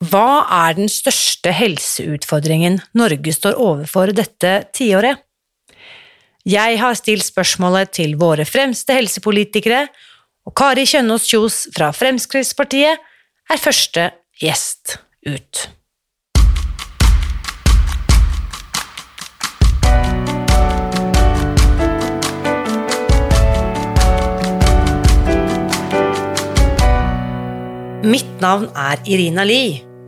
Hva er den største helseutfordringen Norge står overfor dette tiåret? Jeg har stilt spørsmålet til våre fremste helsepolitikere, og Kari Kjønaas Kjos fra Fremskrittspartiet er første gjest ut. Mitt navn er Irina Lie.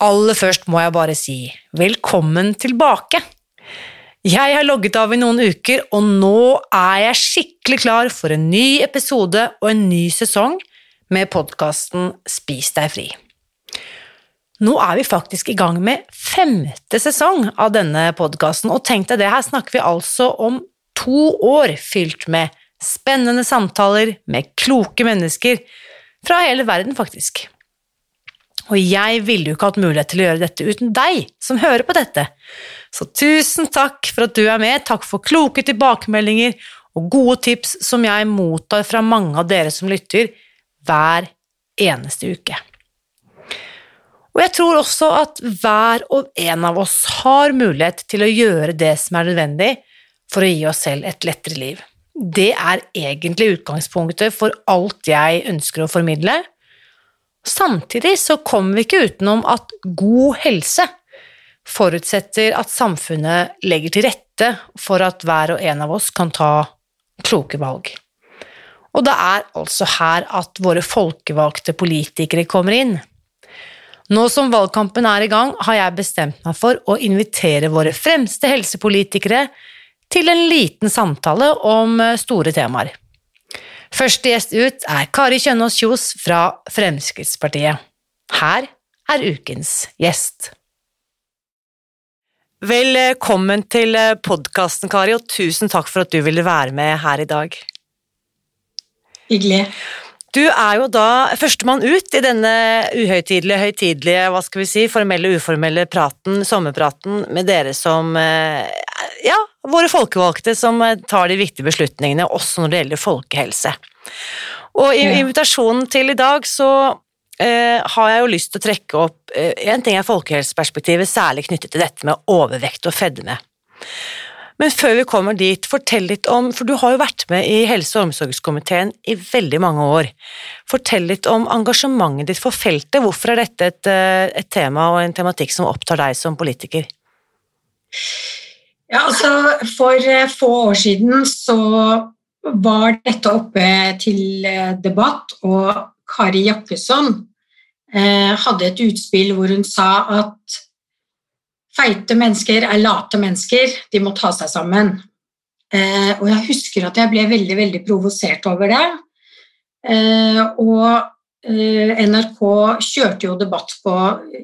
Aller først må jeg bare si velkommen tilbake. Jeg har logget av i noen uker, og nå er jeg skikkelig klar for en ny episode og en ny sesong med podkasten Spis deg fri. Nå er vi faktisk i gang med femte sesong av denne podkasten, og tenk deg det, her snakker vi altså om to år fylt med spennende samtaler med kloke mennesker fra hele verden, faktisk. Og jeg ville jo ikke hatt mulighet til å gjøre dette uten deg som hører på dette. Så tusen takk for at du er med, takk for kloke tilbakemeldinger og gode tips som jeg mottar fra mange av dere som lytter, hver eneste uke. Og jeg tror også at hver og en av oss har mulighet til å gjøre det som er nødvendig for å gi oss selv et lettere liv. Det er egentlig utgangspunktet for alt jeg ønsker å formidle, Samtidig så kommer vi ikke utenom at god helse forutsetter at samfunnet legger til rette for at hver og en av oss kan ta kloke valg. Og det er altså her at våre folkevalgte politikere kommer inn. Nå som valgkampen er i gang, har jeg bestemt meg for å invitere våre fremste helsepolitikere til en liten samtale om store temaer. Første gjest ut er Kari Kjønaas Kjos fra Fremskrittspartiet. Her er ukens gjest. Velkommen til podkasten, Kari, og tusen takk for at du ville være med her i dag. Hyggelig. Du er jo da førstemann ut i denne uhøytidelige, høytidelige, hva skal vi si, formelle, uformelle praten, sommerpraten, med dere som eh, ja, våre folkevalgte som eh, tar de viktige beslutningene, også når det gjelder folkehelse. Og i invitasjonen til i dag så eh, har jeg jo lyst til å trekke opp eh, En ting er folkehelseperspektivet, særlig knyttet til dette med overvekt og fedme. Men før vi kommer dit, fortell litt om For du har jo vært med i helse- og omsorgskomiteen i veldig mange år. Fortell litt om engasjementet ditt for feltet. Hvorfor er dette et, eh, et tema og en tematikk som opptar deg som politiker? Ja, altså For eh, få år siden så var dette oppe til eh, debatt, og Kari Jakkesson eh, hadde et utspill hvor hun sa at Feite mennesker er late mennesker, de må ta seg sammen. Eh, og jeg husker at jeg ble veldig, veldig provosert over det. Eh, og eh, NRK kjørte jo debatt på,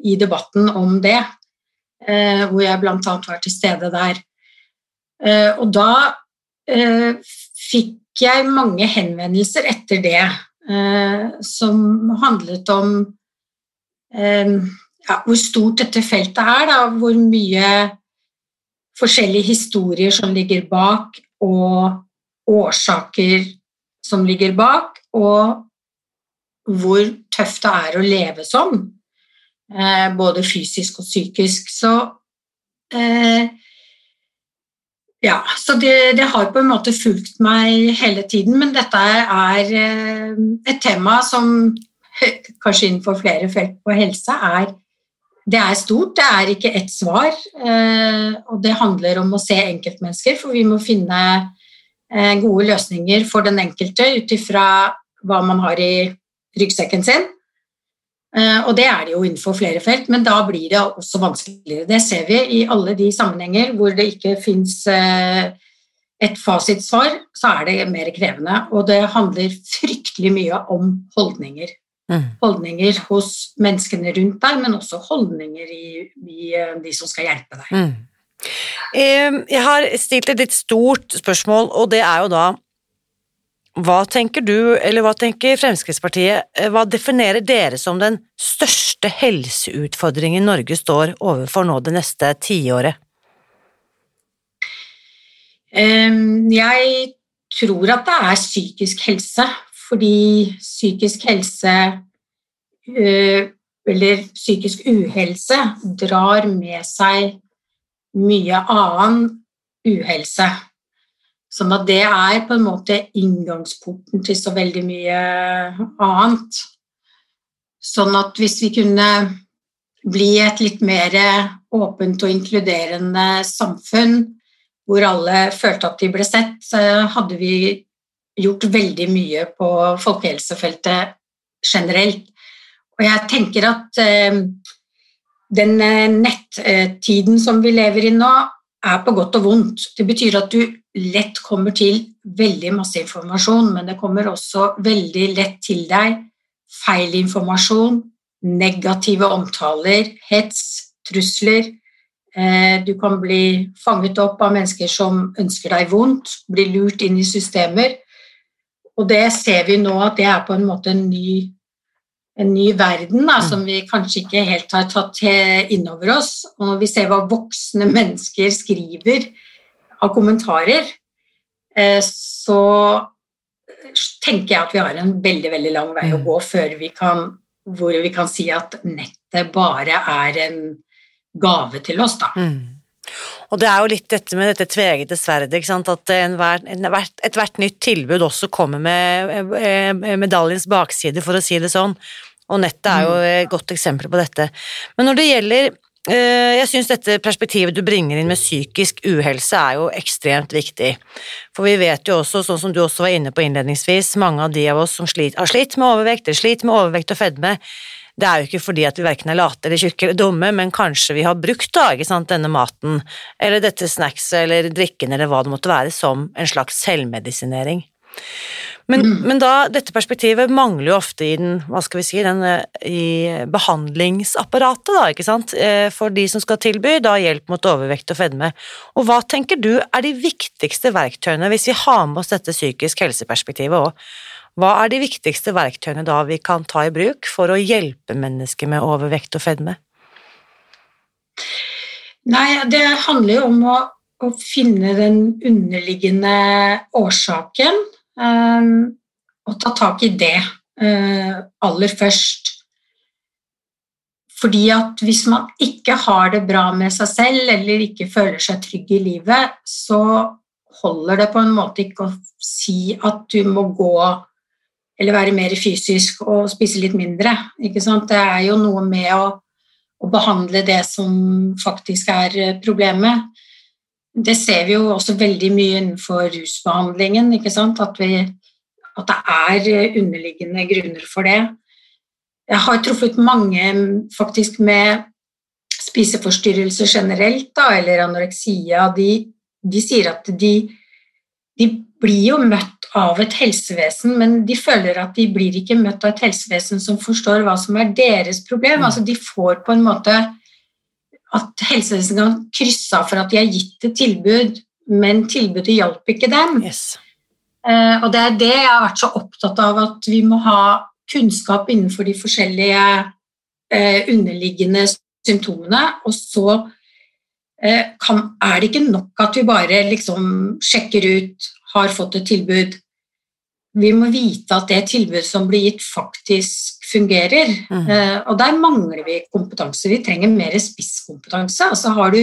i debatten om det, eh, hvor jeg bl.a. var til stede der. Eh, og da eh, fikk jeg mange henvendelser etter det, som handlet om ja, hvor stort dette feltet er, da, hvor mye forskjellige historier som ligger bak, og årsaker som ligger bak, og hvor tøft det er å leve sånn, eh, både fysisk og psykisk. Så eh, ja, så det, det, har på en måte fulgt meg hele tiden, men dette er eh, et tema som kanskje innenfor flere felt på helse er det er stort, det er ikke ett svar. Eh, og det handler om å se enkeltmennesker, for vi må finne eh, gode løsninger for den enkelte ut ifra hva man har i ryggsekken sin. Eh, og det er det jo innenfor flere felt, men da blir det også vanskeligere. Det ser vi i alle de sammenhenger hvor det ikke fins et fasitsvar, så er det mer krevende. Og det handler fryktelig mye om holdninger. Mm. Holdninger hos menneskene rundt deg, men også holdninger i, i eh, de som skal hjelpe deg. Mm. Jeg har stilt et litt stort spørsmål, og det er jo da hva tenker du, eller hva tenker Fremskrittspartiet, eh, hva definerer dere som den største helseutfordringen Norge står overfor nå det neste tiåret? Jeg tror at det er psykisk helse fordi psykisk helse eh, eller psykisk uhelse drar med seg mye annen uhelse. Sånn at det er på en måte inngangsporten til så veldig mye annet. Sånn at hvis vi kunne bli et litt mer åpent og inkluderende samfunn, hvor alle følte at de ble sett, så hadde vi gjort veldig mye på folkehelsefeltet generelt. Og jeg tenker at eh, den eh, nettiden som vi lever i nå, er på godt og vondt. Det betyr at du lett kommer til veldig masse informasjon, men det kommer også veldig lett til deg feil informasjon, negative omtaler, hets, trusler. Eh, du kan bli fanget opp av mennesker som ønsker deg vondt, bli lurt inn i systemer. Og det ser vi nå at det er på en måte en ny, en ny verden da, som vi kanskje ikke helt har tatt inn over oss. Og vi ser hva voksne mennesker skriver av kommentarer, eh, så tenker jeg at vi har en veldig veldig lang vei å mm. gå før vi kan, hvor vi kan si at nettet bare er en gave til oss. da. Mm. Og det er jo litt dette med dette tvegete sverdet, at ethvert nytt tilbud også kommer med eh, medaljens bakside, for å si det sånn. Og nettet er jo mm. et godt eksempel på dette. Men når det gjelder eh, jeg syns dette perspektivet du bringer inn med psykisk uhelse er jo ekstremt viktig. For vi vet jo også, sånn som du også var inne på innledningsvis, mange av de av oss som har slitt med overvekt, eller sliter med overvekt og fedme, det er jo ikke fordi at vi verken er late eller tjukke eller dumme, men kanskje vi har brukt da, sant, denne maten eller dette snackset eller drikken eller hva det måtte være, som en slags selvmedisinering. Men, mm. men, da, dette perspektivet mangler jo ofte i den, hva skal vi si, den, i behandlingsapparatet, da, ikke sant, eh, for de som skal tilby da hjelp mot overvekt og fedme. Og hva tenker du er de viktigste verktøyene hvis vi har med oss dette psykisk helseperspektivet òg? Hva er de viktigste verktøyene da vi kan ta i bruk for å hjelpe mennesker med overvekt og fedme? Nei, det handler jo om å, å finne den underliggende årsaken um, og ta tak i det uh, aller først. Fordi at hvis man ikke har det bra med seg selv eller ikke føler seg trygg i livet, så holder det på en måte ikke å si at du må gå eller være mer fysisk og spise litt mindre. Det er jo noe med å, å, behandle det som faktisk er eh, problemet. Det ser vi jo også veldig mye innenfor rusbehandlingen, at, vi, at, det er eh, underliggende grunner for det. Jeg har truffet mange faktisk med spiseforstyrrelser generelt, da, eller anoreksia. De, de sier at de, de blir jo møtt av et helsevesen, men de føler at de blir ikke møtt av et helsevesen som forstår hva som er deres problem. Mm. Altså De får på en måte at helsevesenet kan krysse av for at de har gitt et tilbud, men tilbudet hjalp ikke dem. Yes. Uh, og det er det jeg har vært så opptatt av, at vi må ha kunnskap innenfor de forskjellige uh, underliggende symptomene, og så uh, kan, er det ikke nok at vi bare liksom sjekker ut har fått et tilbud vi må vite at det tilbudet som blir gitt, faktisk fungerer. Mm. Og der mangler vi kompetanse. Vi trenger mer spisskompetanse. Altså har du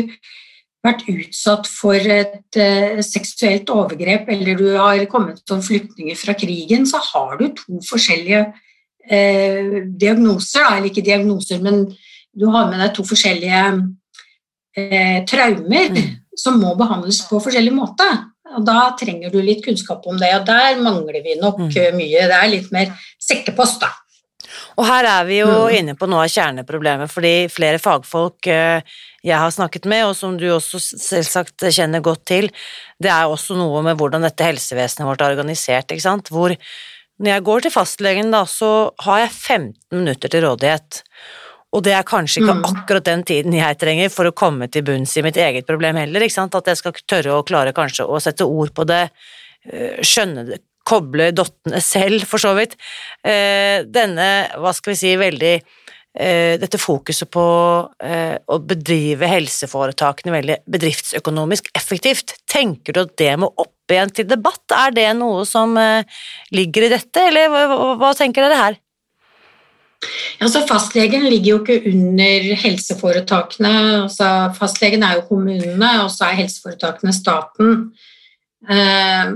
vært utsatt for et uh, seksuelt overgrep, eller du har kommet som flyktninger fra krigen, så har du to forskjellige uh, diagnoser, da, eller ikke diagnoser, men du har med deg to forskjellige eh, traumer Mm. som må behandles på forskjellig måte. Og da trenger du litt kunnskap om det, og der mangler vi nok Mm. eh, mye. Det er litt mer sekkepost, da. Og her er vi jo Mm. inne på noe av kjerneproblemet, fordi flere fagfolk eh, jeg har snakket med, og som du også selvsagt kjenner godt til, det er også noe med hvordan dette helsevesenet vårt er organisert, ikke sant, hvor når jeg går til fastlegen da, så har jeg 15 minutter til rådighet, og det er kanskje ikke Mm. akkurat den tiden jeg trenger for å komme til bunns i mitt eget problem heller, ikke sant, at jeg skal tørre å klare kanskje å sette ord på det, eh, skjønne det, koble dottene selv, for så vidt. Eh, Denne, hva skal vi si, veldig eh, dette fokuset på å bedrive helseforetakene veldig bedriftsøkonomisk effektivt, tenker du at det må opp igjen til debatt? Er det noe som ligger i dette, eller hva tenker dere her? Altså, fastlegen ligger jo ikke under helseforetakene. Altså, fastlegen er jo kommunene, og så er helseforetakene staten. Eh,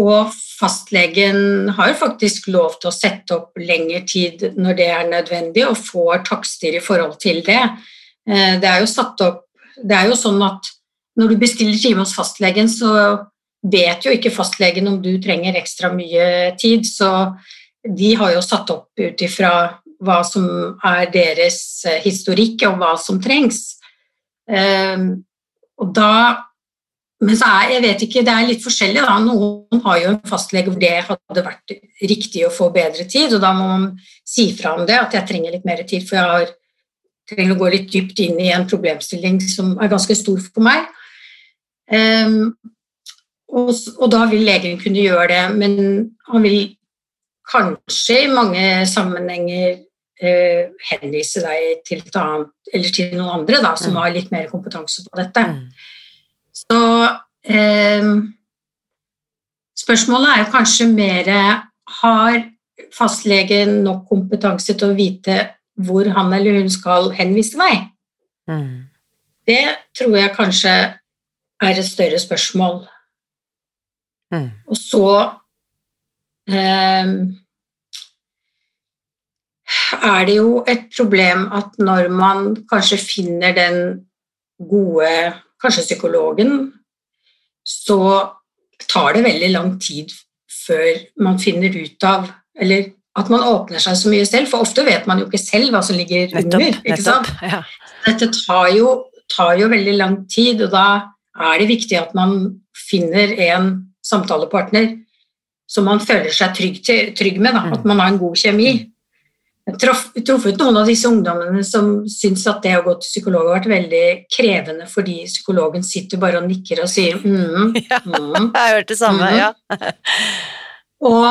og fastlegen har jo faktisk lov til å sette opp lengre tid når det er nødvendig, og får takster i forhold til det. Eh, det er jo satt opp Det er jo sånn at når du bestiller time hos fastlegen, så vet jo ikke fastlegen om du trenger ekstra mye tid, så de har jo satt opp ut ifra hva som er deres eh, historikk, og hva som trengs. Ehm, og da Men så er jeg vet ikke, det er litt forskjellig. da. Noen har jo en fastlege hvor det hadde vært riktig å få bedre tid, og da må man si fra om det, at jeg trenger litt mer tid, for jeg har, trenger å gå litt dypt inn i en problemstilling som er ganske stor for meg. Um, og, og da vil legen kunne gjøre det, men han vil kanskje i mange sammenhenger eh, henvise deg til et annet, eller til noen andre da, som Mm. har litt mer kompetanse på dette. Mm. Så eh, spørsmålet er jo kanskje mer Har fastlegen nok kompetanse til å vite hvor han eller hun skal henvise meg? Mm. Det tror jeg kanskje er et større spørsmål. Mm. Og så eh, er det jo et problem at når man kanskje finner den gode, kanskje psykologen, så tar det veldig lang tid før man finner ut av Eller at man åpner seg så mye selv, for ofte vet man jo ikke selv hva som ligger Nettopp. under. ikke sant? nettopp. Ja. Dette tar jo, tar jo veldig lang tid, og da er det viktig at man finner en samtalepartner som man føler seg trygg, til, trygg med, da, Mm. at man har en god kjemi. Truffet noen av disse ungdommene som syns at det å gå til psykolog har vært veldig krevende fordi psykologen sitter bare og nikker og sier mm, Ja. mm. Jeg har hørt det samme, mm. ja. Og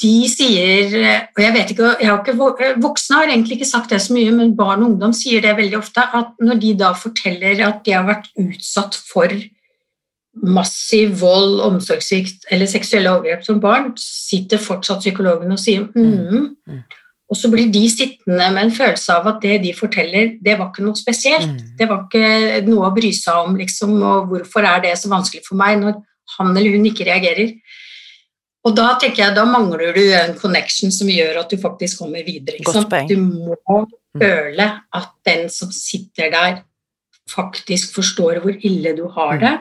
de sier Og jeg vet ikke, jeg har ikke Voksne har egentlig ikke sagt det så mye, men barn og ungdom sier det veldig ofte. At når de da forteller at de har vært utsatt for massiv vold, omsorgssvikt eller seksuelle overgrep som barn, sitter fortsatt psykologen og sier mm. Mm. Og så blir de sittende med en følelse av at det de forteller, det var ikke noe spesielt. Mm. Det var ikke noe å bry seg om, liksom, og hvorfor er det så vanskelig for meg når han eller hun ikke reagerer. Og da tenker jeg, da mangler du en connection som gjør at du faktisk kommer videre. Du må føle at den som sitter der, faktisk forstår hvor ille du har det,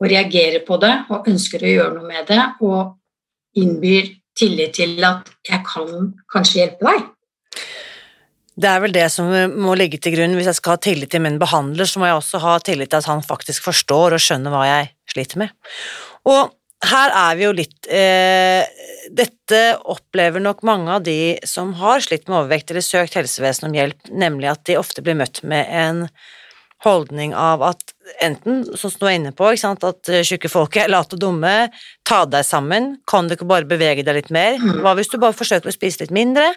og reagerer på det, og ønsker å gjøre noe med det, og innbyr tillit til at 'jeg kan kanskje hjelpe deg'. Det er vel det som må ligge til grunn. Hvis jeg skal ha tillit til min behandler, så må jeg også ha tillit til at han faktisk forstår og skjønner hva jeg sliter med. Og her er vi jo litt eh, Dette opplever nok mange av de som har slitt med overvekt eller søkt helsevesenet om hjelp, nemlig at de ofte blir møtt med en holdning av at enten, sånn som du er inne på, sant, at eh, tjukke folk er late og dumme, ta deg sammen, kan du ikke bare bevege deg litt mer, Mm. hva hvis du bare forsøker å spise litt mindre?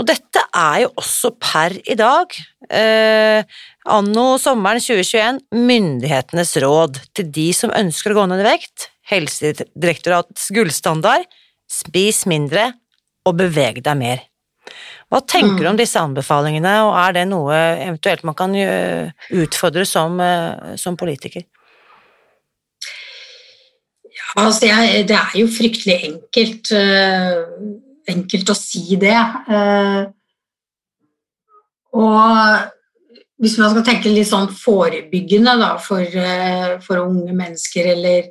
Og dette er jo også per i dag, eh, anno sommeren 2021, myndighetenes råd til de som ønsker å gå ned i vekt, Helsedirektoratets gullstandard, spis mindre og beveg deg mer. Hva tenker du om disse anbefalingene, og er det noe eventuelt man kan utfordre som, eh, som politiker? Altså, jeg, det er jo fryktelig enkelt, eh, enkelt å si det. Eh, og hvis man skal tenke litt sånn forebyggende da, for, eh, for, unge mennesker, eller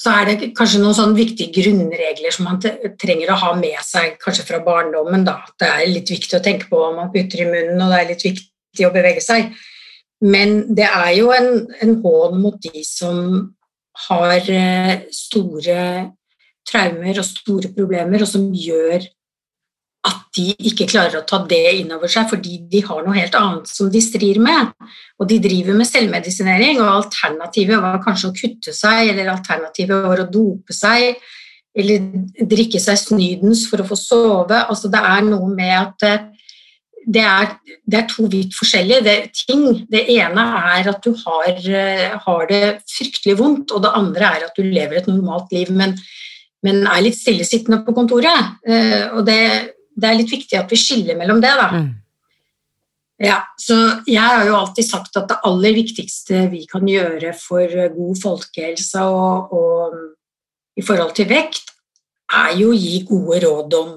så er det kanskje noen sånn viktige grunnregler som man trenger å ha med seg kanskje fra barndommen. Da. Det er litt viktig å tenke på hva man putter i munnen, og det er litt viktig å bevege seg. Men det er jo en, en hån mot de som har eh, store traumer og store problemer, og som gjør at de ikke klarer å ta det inn over seg fordi de har noe helt annet som de strir med. Og de driver med selvmedisinering, og alternativet var kanskje å kutte seg, eller alternativet var å dope seg, eller drikke seg snydens for å få sove. Altså, det er noe med at eh, det er, det er to vidt forskjellige det, ting. Det ene er at du har, eh, har, det fryktelig vondt, og det andre er at du lever et normalt liv, men, men er litt stillesittende på kontoret. Eh, og det det er litt viktig at vi skiller mellom det, da. Mm. Ja, så jeg har jo alltid sagt at det aller viktigste vi kan gjøre for god folkehelse og, og i forhold til vekt, er jo å gi gode råd om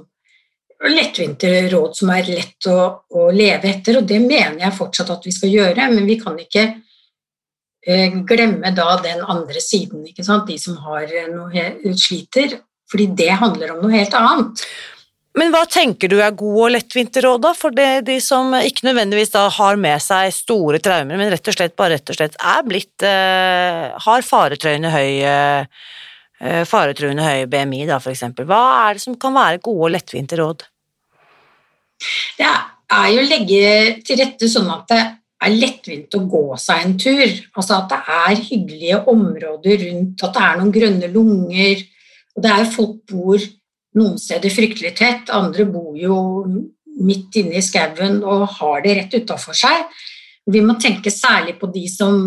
lettvinte råd som er lett å, å, leve etter, og det mener jeg fortsatt at vi skal gjøre, men vi kan ikke eh, glemme da den andre siden, de som har noe, sliter, fordi det handler om noe helt annet. Men hva tenker du er gode og lettvinte råd, da? For det, de som ikke nødvendigvis da har med seg store traumer, men rett og slett bare rett og slett er blitt eh, Har faretruende høy, eh, faretruende høy BMI, da, for eksempel. Hva er det som kan være gode og lettvinte råd? Det er jo å legge til rette sånn at det er lettvint å gå seg en tur. Altså at det er hyggelige områder rundt, at det er noen grønne lunger, og det er folk bor noen steder fryktelig tett, andre bor jo midt inne i skauen og har det rett utafor seg. Vi må tenke særlig på de som,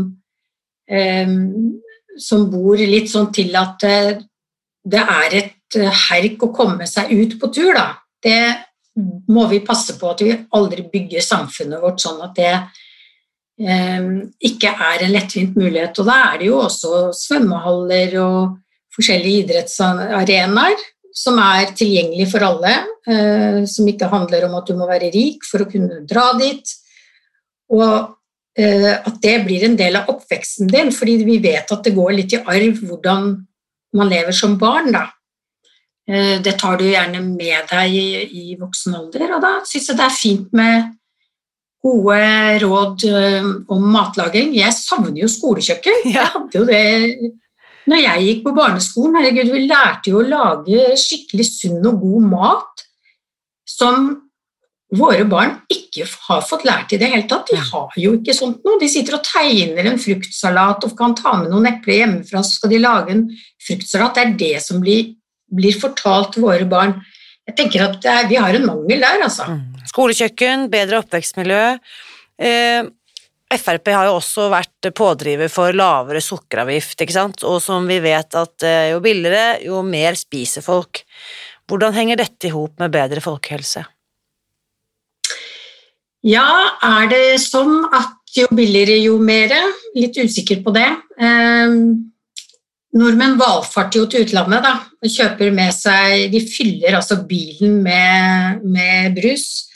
eh, som bor litt sånn til at eh, det er et herk å komme seg ut på tur, da. Det må vi passe på at vi aldri bygger samfunnet vårt sånn at det eh, ikke er en lettvint mulighet. Og da er det jo også svømmehaller og forskjellige idrettsarenaer som er tilgjengelig for alle, eh, som ikke handler om at du må være rik for å kunne dra dit. Og eh, at det blir en del av oppveksten din, fordi vi vet at det går litt i arv hvordan man lever som barn. da. Eh, det tar du gjerne med deg i, i voksen alder, og da syns jeg det er fint med gode råd om matlaging. Jeg savner jo skolekjøkken. Jeg hadde jo det når jeg gikk på barneskolen, herregud, vi lærte jo å lage skikkelig sunn og god mat som våre barn ikke har fått lært i det hele tatt. De har jo ikke sånt noe. De sitter og tegner en fruktsalat og kan ta med noen epler hjemmefra, så skal de lage en fruktsalat. Det er det som blir, blir fortalt våre barn. Jeg tenker at er, Vi har en mangel der, altså. Mm. Skolekjøkken, bedre oppvekstmiljø. Eh, Frp har jo også vært pådriver for lavere sukkeravgift, ikke sant, og som vi vet at eh, jo billigere, jo mer spiser folk. Hvordan henger dette i hop med bedre folkehelse? Ja, er det sånn at jo billigere, jo mer? Litt usikker på det. Eh, nordmenn valfarter jo til utlandet da, og kjøper med seg De fyller altså bilen med, med brus.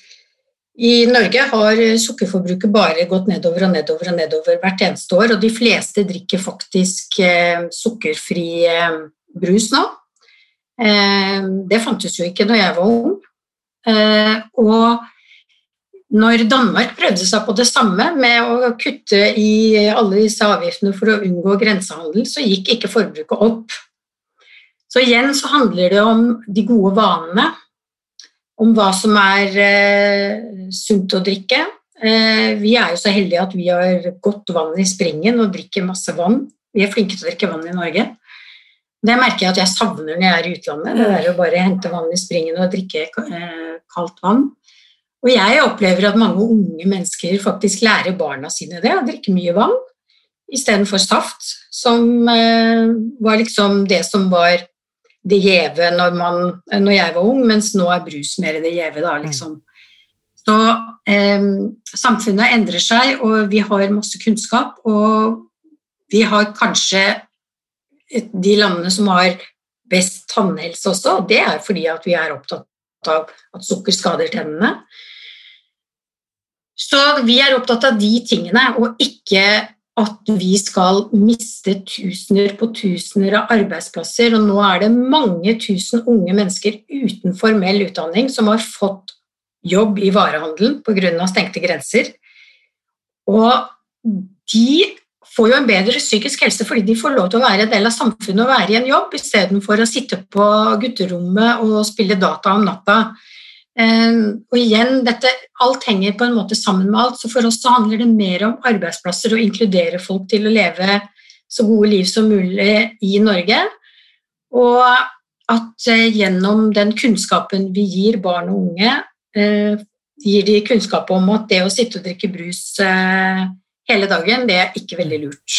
I Norge har sukkerforbruket bare gått nedover og nedover og nedover hvert eneste år, og de fleste drikker faktisk eh, sukkerfri eh, brus nå. Eh, det fantes jo ikke da jeg var ung. Og når Danmark prøvde seg på det samme med å kutte i alle disse avgiftene for å unngå grensehandel, så gikk ikke forbruket opp. Så igjen så handler det om de gode vanene om hva som er eh, sunt å drikke. Eh, vi er jo så heldige at vi har godt vann i springen og drikker masse vann. Vi er flinke til å drikke vann i Norge. Det merker jeg at jeg savner når jeg er i utlandet. Det er å bare hente vann i springen og drikke eh, kaldt vann. Og jeg opplever at mange unge mennesker faktisk lærer barna sine det, å drikke mye vann istedenfor saft, som eh, var liksom det som var det gjeve når, når, jeg var ung, mens nå er brus mer det gjeve. Liksom. Så eh, samfunnet endrer seg, og vi har masse kunnskap. Og vi har kanskje de landene som har best tannhelse også, og det er fordi at vi er opptatt av at sukker skader tennene. Så vi er opptatt av de tingene, og ikke at vi skal miste tusener på tusener av arbeidsplasser. Og nå er det mange tusen unge mennesker uten formell utdanning som har fått jobb i varehandelen pga. stengte grenser. Og de får jo en bedre psykisk helse fordi de får lov til å være en del av samfunnet og være i en jobb istedenfor å sitte på gutterommet og spille data om natta. Ehm, og igjen, dette, alt henger på en måte sammen med alt, så for oss så handler det mer om arbeidsplasser og inkludere folk til å leve så gode liv som mulig i Norge. Og at eh, gjennom den kunnskapen vi gir barn og unge, eh, gir de kunnskap om at det å sitte og drikke brus eh, hele dagen, det er ikke veldig lurt.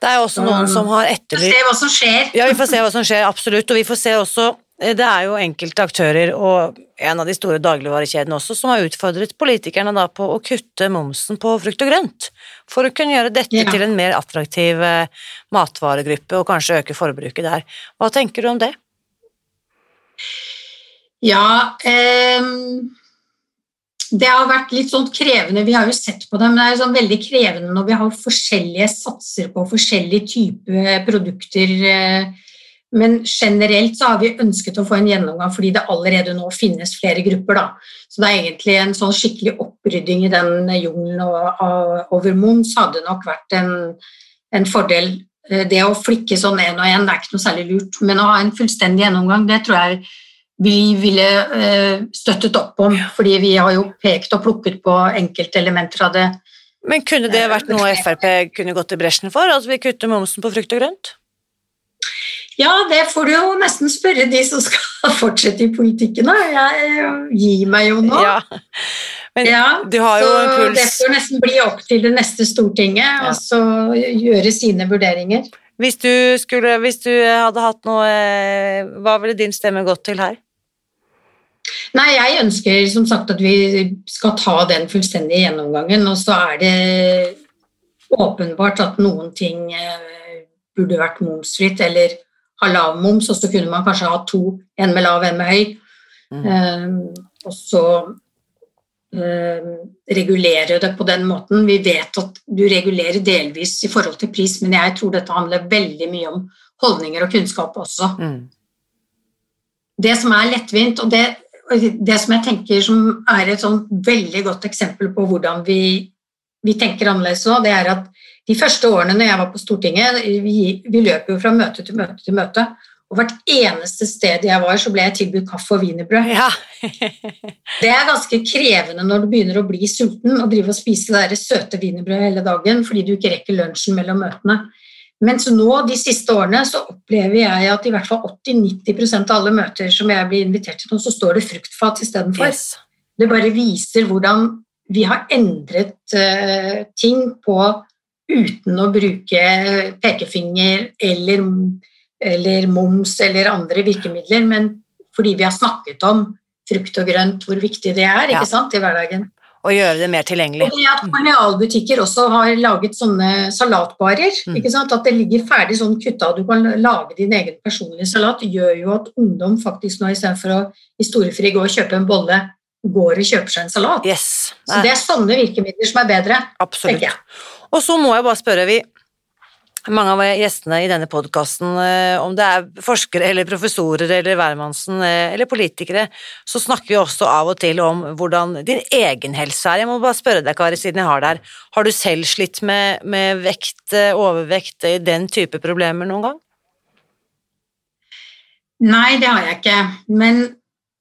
Det er også noen som har etterlyst Vi får se hva som skjer. Ja, vi får se hva som skjer, absolutt. Og vi får se også det er jo enkelte aktører, og en av de store dagligvarekjedene også, som har utfordret politikerne da på å kutte momsen på frukt og grønt, for å kunne gjøre dette ja. til en mer attraktiv eh, matvaregruppe og kanskje øke forbruket der. Hva tenker du om det? Ja eh, Det har vært litt sånn krevende, vi har jo sett på det, men det er sånn veldig krevende når vi har forskjellige satser på forskjellige typer produkter. Eh, men generelt så har vi ønsket å få en gjennomgang fordi det allerede nå finnes flere grupper. Da. Så det er egentlig en sånn skikkelig opprydding i den jungelen over Mons hadde nok vært en, en, fordel. Eh, det å flikke sånn én og én er ikke noe særlig lurt, men å ha en fullstendig gjennomgang, det tror jeg vi ville eh, støttet opp om, fordi vi har jo pekt og plukket på enkeltelementer av det. Men kunne det vært noe Frp kunne gått i bresjen for, at vi kutter momsen på frukt og grønt? Ja, det får du jo nesten spørre de som skal fortsette i politikken, da. Jeg gir meg jo nå. Ja. Men ja, du har jo en puls Det får nesten bli opp til det neste Stortinget ja. og så gjøre sine vurderinger. Hvis du, skulle, hvis du hadde hatt noe Hva ville din stemme gått til her? Nei, jeg ønsker som sagt at vi skal ta den fullstendige gjennomgangen, og så er det åpenbart at noen ting eh, burde vært momsfritt, eller har lav moms, og så kunne man kanskje ha to, en med lav, en med høy. Mm. Um, og så um, regulere det på den måten. Vi vet at du regulerer delvis i forhold til pris, men jeg tror dette handler veldig mye om holdninger og kunnskap også. Mm. Det som er lettvint, og det, det, som jeg tenker som er et sånn veldig godt eksempel på hvordan vi, vi tenker annerledes nå, det er at de første årene når jeg var på Stortinget, vi, vi løp jo fra møte til møte til møte. Og hvert eneste sted jeg var, så ble jeg tilbudt kaffe og wienerbrød. Ja. det er ganske krevende når du begynner å bli sulten og drive og spise det der søte wienerbrødet hele dagen fordi du ikke rekker lunsjen mellom møtene. Mens nå, de siste årene, så opplever jeg at i hvert fall 80-90% av alle møter som jeg blir invitert til nå, så står det fruktfat istedenfor. Yes. Det bare viser hvordan vi har endret uh, ting på uten å bruke pekefinger eller, eller moms eller andre virkemidler, men fordi vi har snakket om frukt og grønt, hvor viktig det er ikke ja. sant, i hverdagen. Og gjøre det mer tilgjengelig. Og det at Kolonialbutikker også har laget sånne salatbarer. Mm. ikke sant, At det ligger ferdig sånn kutta, du kan lage din egen personlige salat, gjør jo at ungdom faktisk nå istedenfor å i storefri gå og kjøpe en bolle, går og kjøper seg en salat. Yes. Så det er sånne virkemidler som er bedre. Absolutt. Og så må jeg bare spørre, vi mange av gjestene i denne podkasten, eh, om det er forskere eller professorer eller hvermannsen eh, eller politikere, så snakker vi også av og til om hvordan din egen helse er. Jeg må bare spørre deg, Kari, siden jeg har det her. Har du selv slitt med, med vekt, overvekt overvekt, den type problemer noen gang? Nei, det har jeg ikke. Men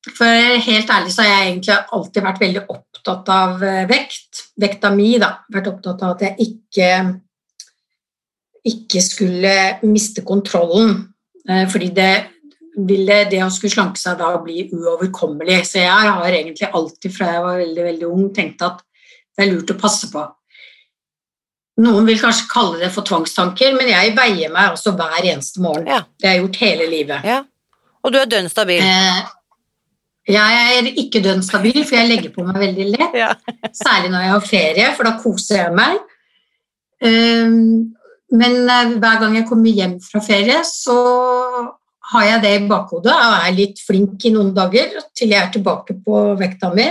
for helt ærlig så har jeg egentlig alltid vært veldig opptatt av eh, vekt. Vekta mi, da. Vært opptatt av at jeg ikke, ikke skulle miste kontrollen. Eh, fordi det ville det å skulle slanke seg da bli uoverkommelig. Så jeg har egentlig alltid fra jeg var veldig, veldig ung tenkt at det er lurt å passe på. Noen vil kanskje kalle det for tvangstanker, men jeg veier meg også hver eneste morgen. Ja. Det har jeg gjort hele livet. Ja. Og du er dønn stabil? Eh, jeg er ikke dønn stabil, for jeg legger på meg veldig lett. Ja. Særlig når jeg har ferie, for da koser jeg meg. Ehm, men eh, hver gang jeg kommer hjem fra ferie, så har jeg det i bakhodet og er litt flink i noen dager til jeg er tilbake på vekta mi.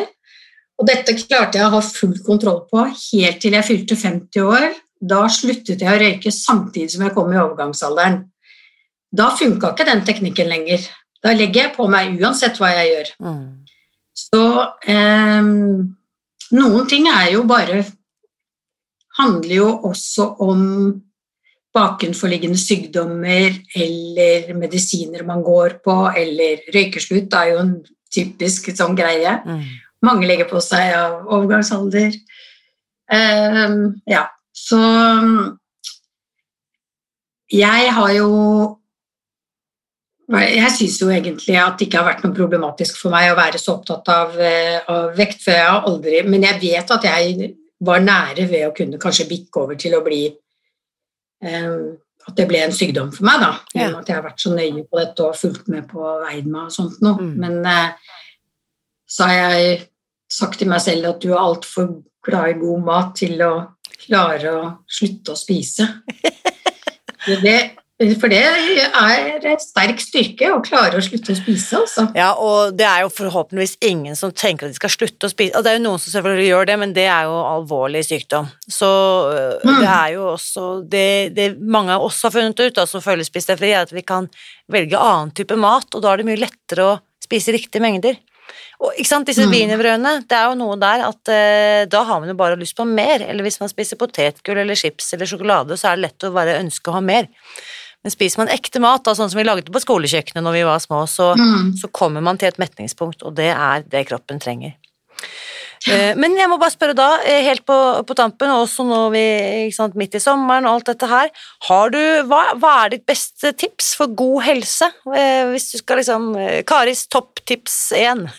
Og dette klarte jeg å ha full kontroll på helt til jeg fylte 50 år. Da sluttet jeg å røyke samtidig som jeg kom i overgangsalderen. Da funka ikke den teknikken lenger. Da legger jeg på meg uansett hva jeg gjør. Mm. Så eh, noen ting er jo bare Handler jo også om bakenforliggende sykdommer eller medisiner man går på, eller røykeslutt er jo en typisk sånn greie. Mm. Mange legger på seg av overgangsalder. Eh, ja, så jeg har jo Jeg syns jo egentlig at det ikke har vært noe problematisk for meg å være så opptatt av, eh, av vekt, for jeg har aldri Men jeg vet at jeg var nære ved å kunne kanskje bikke over til å bli eh, At det ble en sykdom for meg, da. Med at jeg har vært så nøye på dette og fulgt med på veien meg og sånt noe. Mm. Men eh, så har jeg sagt til meg selv at du er altfor glad i god mat til å klare å slutte å spise. Det, for det er sterk styrke å klare å slutte å spise, altså. Ja, og det er jo forhåpentligvis ingen som tenker at de skal slutte å spise. Og det er jo noen som selvfølgelig gjør det, men det er jo alvorlig sykdom. Så øh, Mm. det er jo også det, det mange av oss har funnet ut, da, som fri, er at vi kan velge annen type mat, og da er det mye lettere å spise riktige mengder. Og ikke sant, disse Mm. wienerbrødene, det er jo noe der at eh, da har man jo bare lyst på mer. Eller hvis man spiser potetgull eller chips eller sjokolade, så er det lett å bare ønske å ha mer. Men spiser man ekte mat, da, sånn som vi lagde på skolekjøkkenet når vi var små, så, Mm. så kommer man til et metningspunkt, og det er det kroppen trenger. Eh, Men jeg må bare spørre da, eh, helt på, på tampen, og også nå vi sant, midt i sommeren og alt dette her, har du, hva, hva er ditt beste tips for god helse? Eh, Hvis du skal liksom Karis topptips én.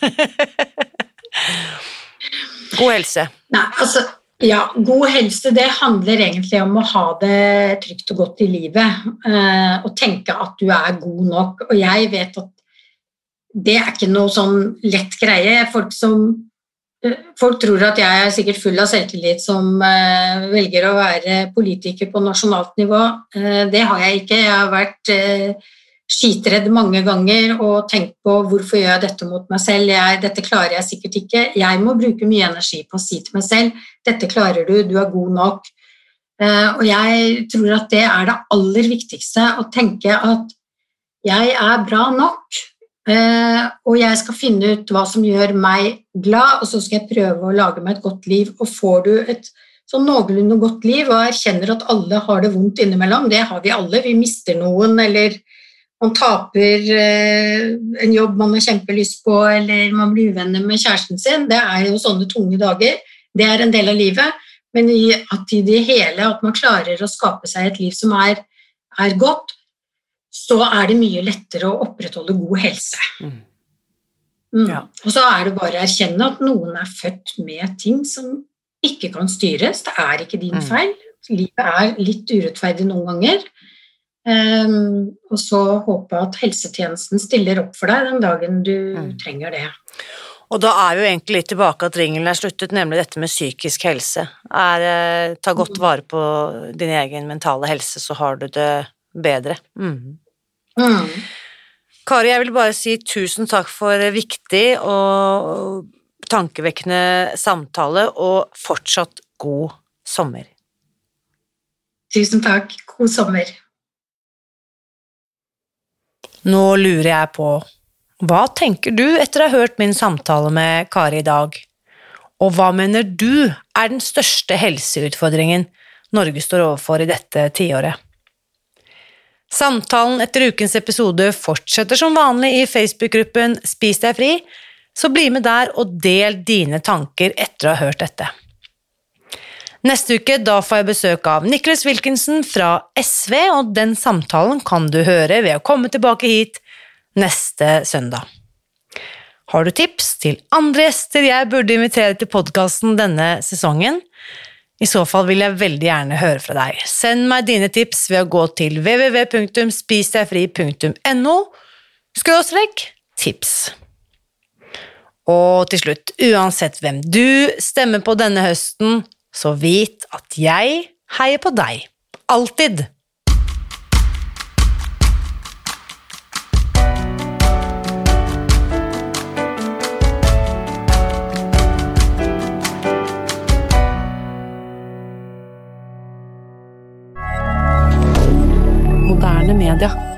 god helse. Nei, altså, ja, god helse det handler egentlig om å ha det trygt og godt i livet. Eh, og tenke at du er god nok. Og jeg vet at det er ikke noe sånn lett greie. Folk som eh, Folk tror at jeg er sikkert full av selvtillit som eh, velger å være politiker på nasjonalt nivå. Det har jeg ikke. Jeg har vært skitredd mange ganger og tenkt på hvorfor gjør jeg dette mot meg selv. Jeg, dette klarer jeg sikkert ikke. Jeg må bruke mye energi på å si til meg selv dette klarer du, du er god nok. Eh, og jeg tror at det er det aller viktigste, å tenke at jeg er bra nok. eh, og jeg skal finne ut hva som gjør meg glad, og så skal jeg prøve å lage meg et godt liv. Og får du et sånn noenlunde godt liv og erkjenner at alle har det vondt innimellom, det har vi alle, vi mister noen, eller man taper eh, en jobb man har kjempelyst på, eller man blir uvenner med kjæresten sin. Det er jo sånne tunge dager. Det er en del av livet. Men i, at i det hele at man klarer å skape seg et liv som er, er godt, så er det mye lettere å opprettholde god helse. Mm. Mm. Ja. Og så er det bare å erkjenne at noen er født med ting som ikke kan styres. Det er ikke din Mm. feil. Livet er litt urettferdig noen ganger. Ehm, og så håpe at helsetjenesten stiller opp for deg den dagen du Mm. trenger det. Og da er vi jo egentlig litt tilbake at ringelen er sluttet, nemlig dette med psykisk helse. Er, eh, ta godt vare på din egen mentale helse, så har du det bedre. Mm. Mm. Kari, jeg vil bare si tusen takk for viktig og tankevekkende samtale, og fortsatt god sommer. Tusen takk. God sommer. Nå lurer jeg på, hva tenker du etter å ha hørt min samtale med Kari i dag? Og hva mener du er den største helseutfordringen Norge står overfor i dette tiåret? Samtalen etter ukens episode fortsetter som vanlig i Facebook-gruppen Spis deg fri, så bli med der og del dine tanker etter å ha hørt dette. Neste uke da får jeg besøk av Nicholas Wilkinson fra SV, og den samtalen kan du høre ved å komme tilbake hit neste søndag. Har du tips til andre gjester jeg burde invitere til podkasten denne sesongen? I så fall vil jeg veldig gjerne høre fra deg. Send meg dine tips ved å gå til www.spisdegfri.no skråstrek tips. Og til slutt, uansett hvem du stemmer på denne høsten, så vit at jeg heier på deg. Alltid! D'accord.